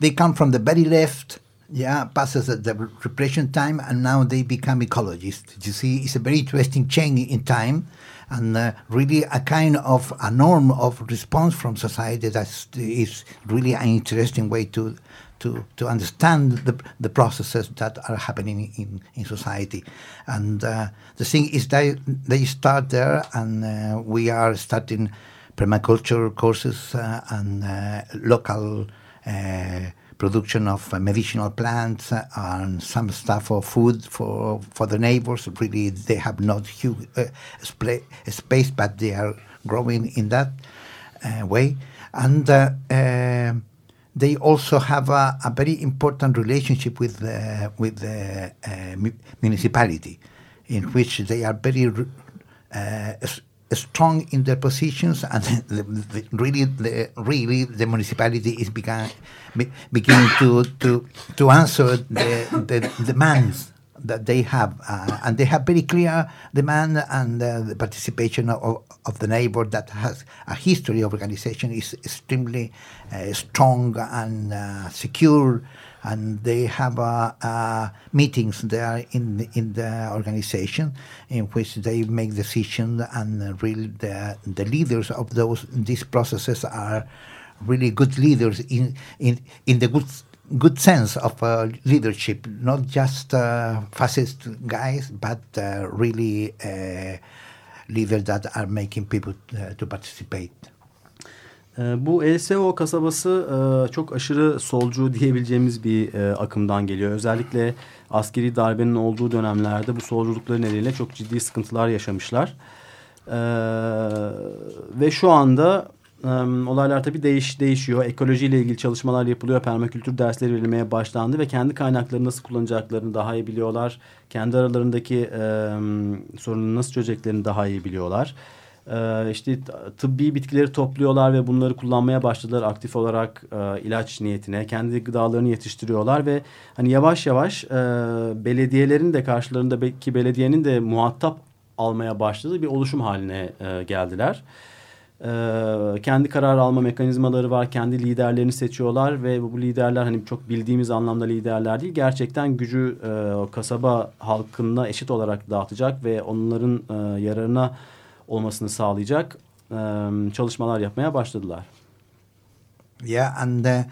They come from the very left yeah, passes the repression time, and now they become ecologists. You see, it's a very interesting change in time and uh, really a kind of a norm of response from society that is really an interesting way to to, to understand the, the processes that are happening in, in society. And uh, the thing is that they start there, and uh, we are starting permaculture courses uh, and uh, local uh, production of medicinal plants and some stuff for food for for the neighbors. Really, they have not huge uh, space, but they are growing in that uh, way. And uh, um, they also have a, a, very important relationship with the, with the uh, municipality, in which they are very uh, strong in their positions, and the, the, really, the, really, the municipality is began, be, beginning to, to, to answer the, the demands that they have, uh, and they have very clear demand and uh, the participation of, of the neighbor that has a history of organization is extremely uh, strong and uh, secure and they have uh, uh, meetings there in the, in the organization in which they make decisions and really the, the leaders of those these processes are really good leaders in in in the good good sense of uh, leadership not just uh, fascist guys but uh, really uh, leaders that are making people to participate bu LSO kasabası e, çok aşırı solcu diyebileceğimiz bir e, akımdan geliyor. Özellikle askeri darbenin olduğu dönemlerde bu solculukları nedeniyle çok ciddi sıkıntılar yaşamışlar. Ee, ve şu anda e, olaylar tabii değiş, değişiyor. Ekolojiyle ilgili çalışmalar yapılıyor. Permakültür dersleri verilmeye başlandı ve kendi kaynaklarını nasıl kullanacaklarını daha iyi biliyorlar. Kendi aralarındaki e, sorunu nasıl çözeceklerini daha iyi biliyorlar. E, işte tıbbi bitkileri topluyorlar ve bunları kullanmaya başladılar aktif olarak e, ilaç niyetine. Kendi gıdalarını yetiştiriyorlar ve hani yavaş yavaş e, belediyelerin de karşılarında belki belediyenin de muhatap almaya başladığı bir oluşum haline e, geldiler. E, kendi karar alma mekanizmaları var. Kendi liderlerini seçiyorlar ve bu liderler hani çok bildiğimiz anlamda liderler değil. Gerçekten gücü e, kasaba halkına eşit olarak dağıtacak ve onların e, yararına olmasını sağlayacak e, çalışmalar yapmaya başladılar. Yeah, and uh,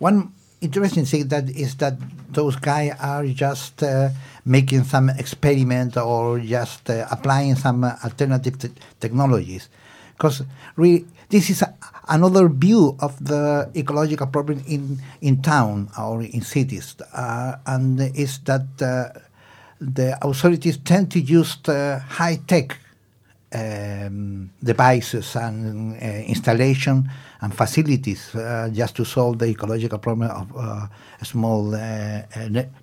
one interesting thing that is that those guys are just uh, making some experiment or just uh, applying some uh, alternative te technologies, because really this is a, another view of the ecological problem in in town or in cities, uh, and is that uh, the authorities tend to use high tech um, devices and uh, installation and facilities uh, just to solve the ecological problem of uh, a small uh,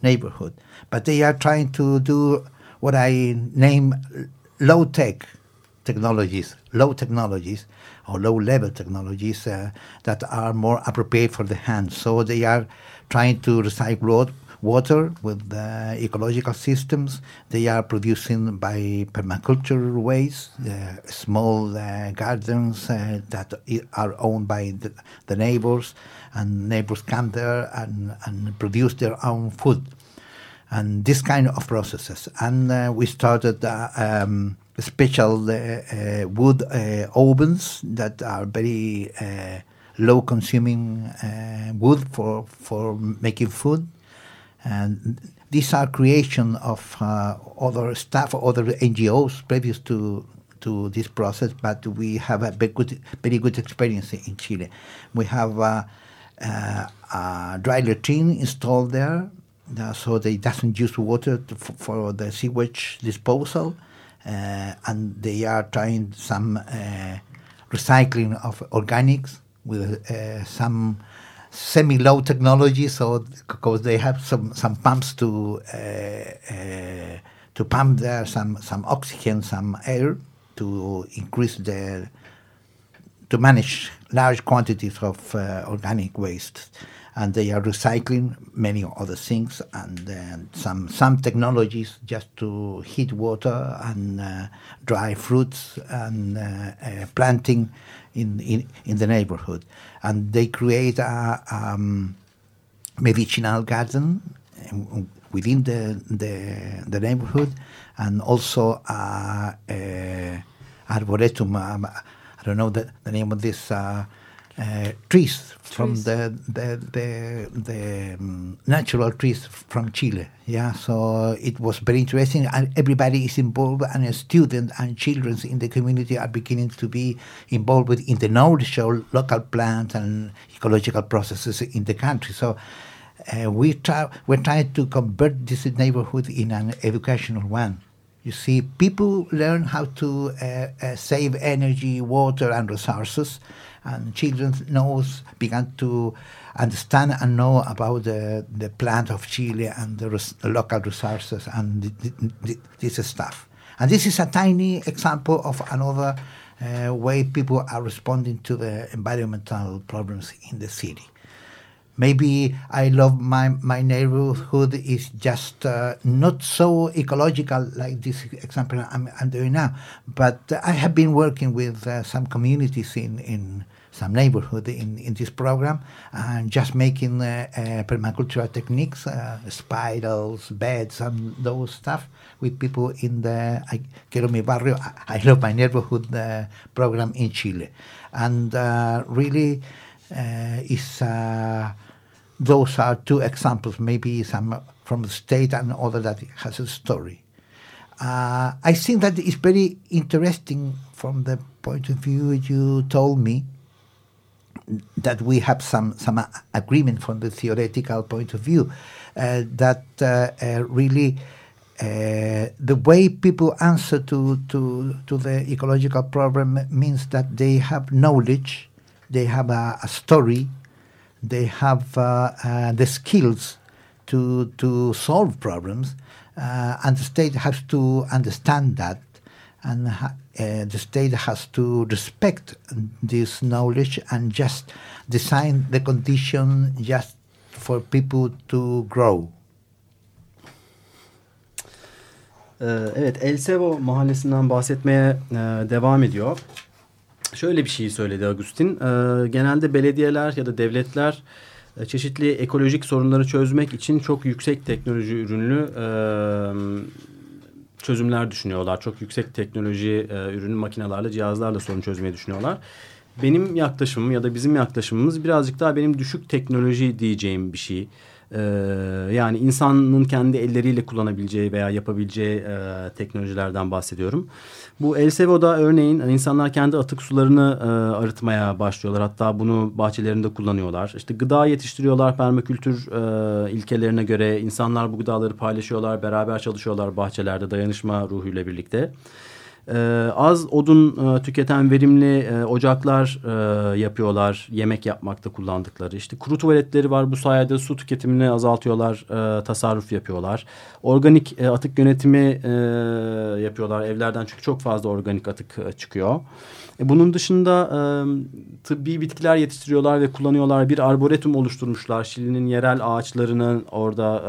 neighborhood. But they are trying to do what I name low tech technologies, low technologies or low level technologies uh, that are more appropriate for the hands. So they are trying to recycle water with ecological systems. They are producing by permaculture ways, uh, small uh, gardens uh, that are owned by the, the, neighbors, and neighbors come there and, and produce their own food. And this kind of processes. And uh, we started uh, um, special wood ovens that are very low consuming wood for, for making food and these are creation of uh, other staff, other NGOs previous to to this process, but we have a very good, very good experience in Chile. We have uh, uh, a dry latrine installed there, uh, so they doesn't use water to, for the sewage disposal, uh, and they are trying some uh, recycling of organics with some semi-low technology, so because they have some some pumps to uh, uh, to pump there some some oxygen, some air to increase the to manage large quantities of uh, organic waste, and they are recycling many other things and then some some technologies just to heat water and uh, dry fruits and uh, uh, planting in, in in the neighborhood and they create a um, medicinal garden um, within the, the, the neighborhood and also a, a arboretum. Um, I don't know the, the name of this. Uh, uh, trees, from the the the, the um, natural trees from Chile. Yeah, so it was very interesting, and everybody is involved, and students and children in the community are beginning to be involved with in the knowledge of local plants and ecological processes in the country. So. Uh, we try, we're trying to convert this neighborhood in an educational one. You see, people learn how to uh, uh, save energy, water, and resources and children knows began to understand and know about the, the plant of Chile and the, res, the local resources and the, the, this stuff. And this is a tiny example of another uh, way people are responding to the environmental problems in the city. Maybe I love my, my neighborhood is just uh, not so ecological like this example I'm, I'm doing now, but I have been working with uh, some communities in, in some neighborhood in, in this program and just making uh, uh, permacultural techniques, uh, spirals, beds, and those stuff with people in the I, Quiero mi barrio, I, I love my neighborhood uh, program in Chile. And uh, really, uh, is those are two examples, maybe some from the state and other that has a story. I think that is very interesting from the point of view you told me that we have some some agreement from the theoretical point of view uh, that uh, uh, really uh, the way people answer to, to to the ecological problem means that they have knowledge they have a, a story, they have uh, uh, the skills to to solve problems, uh, and the state has to understand that, and the state has to respect this knowledge and just design the condition just for people to grow. Ee, evet, El Sevo mahallesinden bahsetmeye e, devam ediyor. Şöyle bir şey söyledi Agustin. Ee, genelde belediyeler ya da devletler e, çeşitli ekolojik sorunları çözmek için çok yüksek teknoloji ürünlü e, çözümler düşünüyorlar. Çok yüksek teknoloji e, ürünü makinelerle, cihazlarla sorun çözmeyi düşünüyorlar. Benim yaklaşımım ya da bizim yaklaşımımız birazcık daha benim düşük teknoloji diyeceğim bir şey. Ee, yani insanın kendi elleriyle kullanabileceği veya yapabileceği e, teknolojilerden bahsediyorum. Bu El Sevo'da örneğin insanlar kendi atık sularını e, arıtmaya başlıyorlar. Hatta bunu bahçelerinde kullanıyorlar. İşte gıda yetiştiriyorlar permakültür e, ilkelerine göre. insanlar bu gıdaları paylaşıyorlar, beraber çalışıyorlar bahçelerde dayanışma ruhuyla birlikte. Ee, az odun e, tüketen verimli e, ocaklar e, yapıyorlar. Yemek yapmakta kullandıkları. İşte kuru tuvaletleri var. Bu sayede su tüketimini azaltıyorlar. E, tasarruf yapıyorlar. Organik e, atık yönetimi e, yapıyorlar evlerden. Çünkü çok fazla organik atık e, çıkıyor. E, bunun dışında e, tıbbi bitkiler yetiştiriyorlar ve kullanıyorlar. Bir arboretum oluşturmuşlar. Şili'nin yerel ağaçlarının orada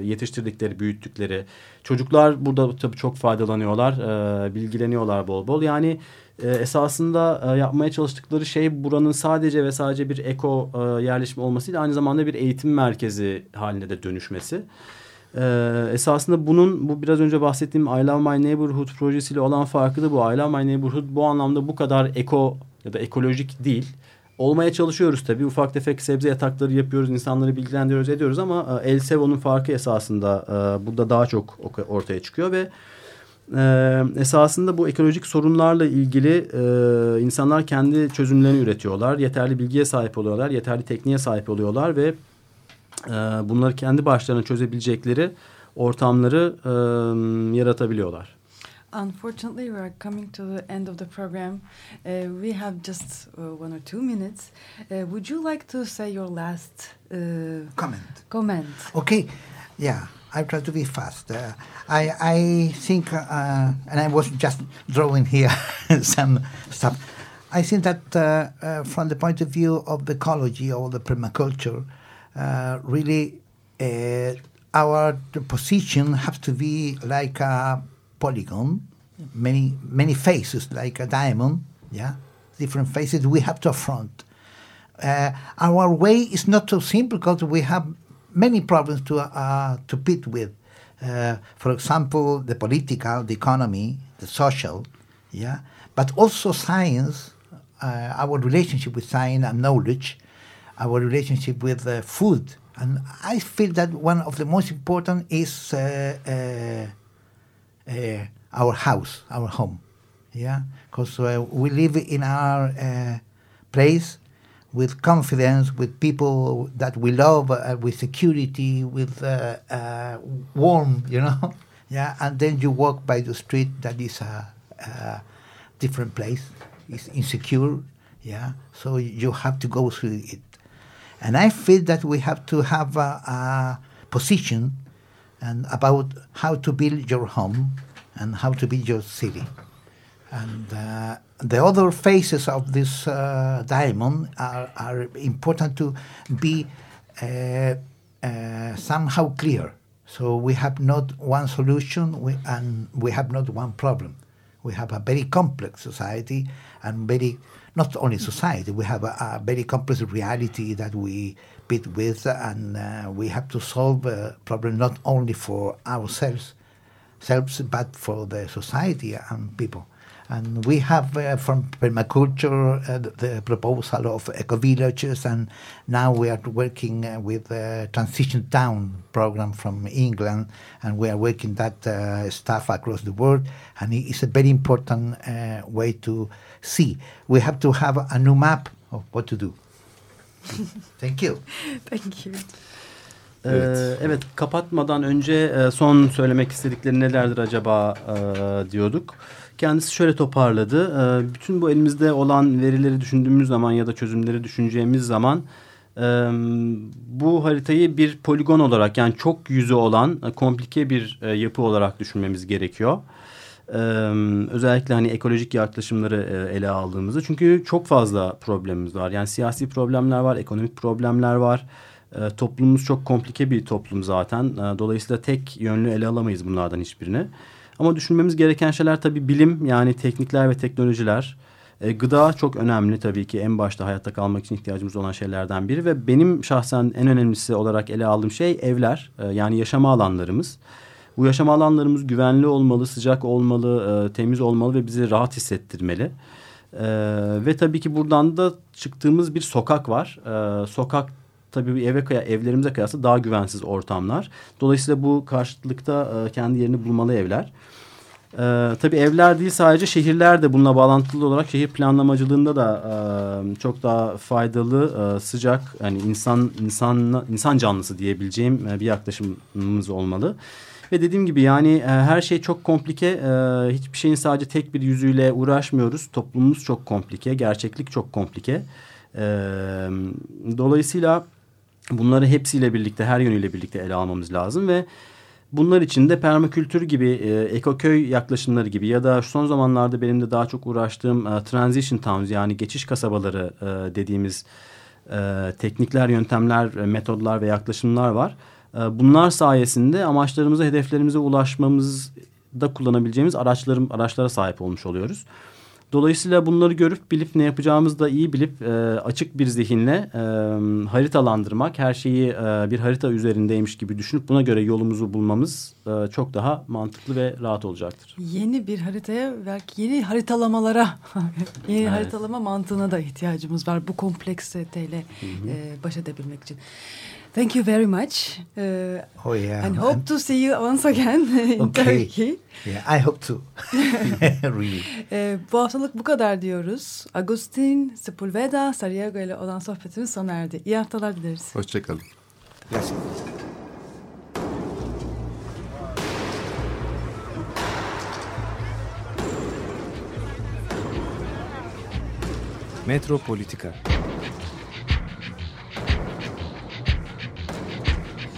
e, yetiştirdikleri, büyüttükleri. Çocuklar burada tabii çok faydalanıyorlar. E, bilgileniyorlar bol bol. Yani e, esasında e, yapmaya çalıştıkları şey buranın sadece ve sadece bir eko e, yerleşme olmasıyla aynı zamanda bir eğitim merkezi haline de dönüşmesi. Ee, esasında bunun bu biraz önce bahsettiğim I Love My Neighborhood projesiyle olan farkı da bu. I Love My Neighborhood bu anlamda bu kadar eko ya da ekolojik değil. Olmaya çalışıyoruz tabii. Ufak tefek sebze yatakları yapıyoruz, insanları bilgilendiriyoruz, ediyoruz ama e, El Sevo'nun farkı esasında e, burada daha çok ortaya çıkıyor ve e, esasında bu ekolojik sorunlarla ilgili e, insanlar kendi çözümlerini üretiyorlar. Yeterli bilgiye sahip oluyorlar, yeterli tekniğe sahip oluyorlar ve e, bunları kendi başlarına çözebilecekleri ortamları e, yaratabiliyorlar. Unfortunately, we are coming to the end of the program. Uh, we have just uh, one or two minutes. Uh, would you like to say your last uh, comment? Comment. Okay. Yeah, I try to be fast. Uh, I I think, uh, and I was just drawing here some stuff. I think that uh, from the point of view of the ecology or the permaculture, really, our position has to be like a polygon, many many faces like a diamond, yeah, different faces we have to affront. Uh, our way is not so simple because we have many problems to uh, to pit with. Uh, for example, the political, the economy, the social, yeah, but also science. Uh, our relationship with science and knowledge, our relationship with uh, food, and I feel that one of the most important is uh, uh, our house, our home. Yeah, because uh, we live in our uh, place with confidence, with people that we love, uh, with security, with uh, uh, warm, you know. yeah, and then you walk by the street that is a, a different place, it's insecure. Yeah, so you have to go through it, and I feel that we have to have a, a position and about how to build your home and how to build your city. And uh, the other phases of this uh, diamond are, are, important to be uh, uh somehow clear. So we have not one solution we, and we have not one problem. We have a very complex society and very, not only society, we have a, a very complex reality that we bit with, and uh, we have to solve a problem not only for ourselves, selves, but for the society and people. And we have uh, from permaculture uh, the proposal of eco villages, and now we are working uh, with the Transition Town program from England, and we are working that uh, stuff across the world. And it's a very important uh, way to see. We have to have a new map of what to do. Thank you. Thank you. Evet. Ee, evet kapatmadan önce e, son söylemek istedikleri nelerdir acaba e, diyorduk. Kendisi şöyle toparladı. E, bütün bu elimizde olan verileri düşündüğümüz zaman ya da çözümleri düşüneceğimiz zaman e, bu haritayı bir poligon olarak yani çok yüzü olan komplike bir yapı olarak düşünmemiz gerekiyor. Özellikle hani ekolojik yaklaşımları ele aldığımızda çünkü çok fazla problemimiz var. Yani siyasi problemler var, ekonomik problemler var. Toplumumuz çok komplike bir toplum zaten. Dolayısıyla tek yönlü ele alamayız bunlardan hiçbirini. Ama düşünmemiz gereken şeyler tabii bilim yani teknikler ve teknolojiler. Gıda çok önemli tabii ki en başta hayatta kalmak için ihtiyacımız olan şeylerden biri. Ve benim şahsen en önemlisi olarak ele aldığım şey evler yani yaşama alanlarımız. Bu yaşam alanlarımız güvenli olmalı, sıcak olmalı, e, temiz olmalı ve bizi rahat hissettirmeli. E, ve tabii ki buradan da çıktığımız bir sokak var. E, sokak tabii eve kıya, evlerimize kıyasla daha güvensiz ortamlar. Dolayısıyla bu karşılıkta e, kendi yerini bulmalı evler. Ee, tabii evler değil sadece şehirler de bununla bağlantılı olarak şehir planlamacılığında da e, çok daha faydalı, e, sıcak, yani insan insan insan canlısı diyebileceğim e, bir yaklaşımımız olmalı. Ve dediğim gibi yani e, her şey çok komplike. E, hiçbir şeyin sadece tek bir yüzüyle uğraşmıyoruz. Toplumumuz çok komplike, gerçeklik çok komplike. E, dolayısıyla bunları hepsiyle birlikte, her yönüyle birlikte ele almamız lazım ve bunlar için de permakültür gibi, e, ekoköy yaklaşımları gibi ya da son zamanlarda benim de daha çok uğraştığım e, transition towns yani geçiş kasabaları e, dediğimiz e, teknikler, yöntemler, e, metodlar ve yaklaşımlar var. E, bunlar sayesinde amaçlarımıza, hedeflerimize ulaşmamızda kullanabileceğimiz araçlarım, araçlara sahip olmuş oluyoruz. Dolayısıyla bunları görüp bilip ne yapacağımızı da iyi bilip e, açık bir zihinle e, haritalandırmak, her şeyi e, bir harita üzerindeymiş gibi düşünüp buna göre yolumuzu bulmamız e, çok daha mantıklı ve rahat olacaktır. Yeni bir haritaya belki yeni haritalamalara, yeni evet. haritalama mantığına da ihtiyacımız var bu kompleksiteyle e, baş edebilmek için. Thank you very much. Uh, oh yeah. And hope to see you once again in okay. Turkey. Yeah, I hope to. really. Uh, bu haftalık bu kadar diyoruz. Agustin Sepulveda Sariago ile olan sohbetimiz sona erdi. İyi haftalar dileriz. Hoşçakalın. Gracias. Metropolitika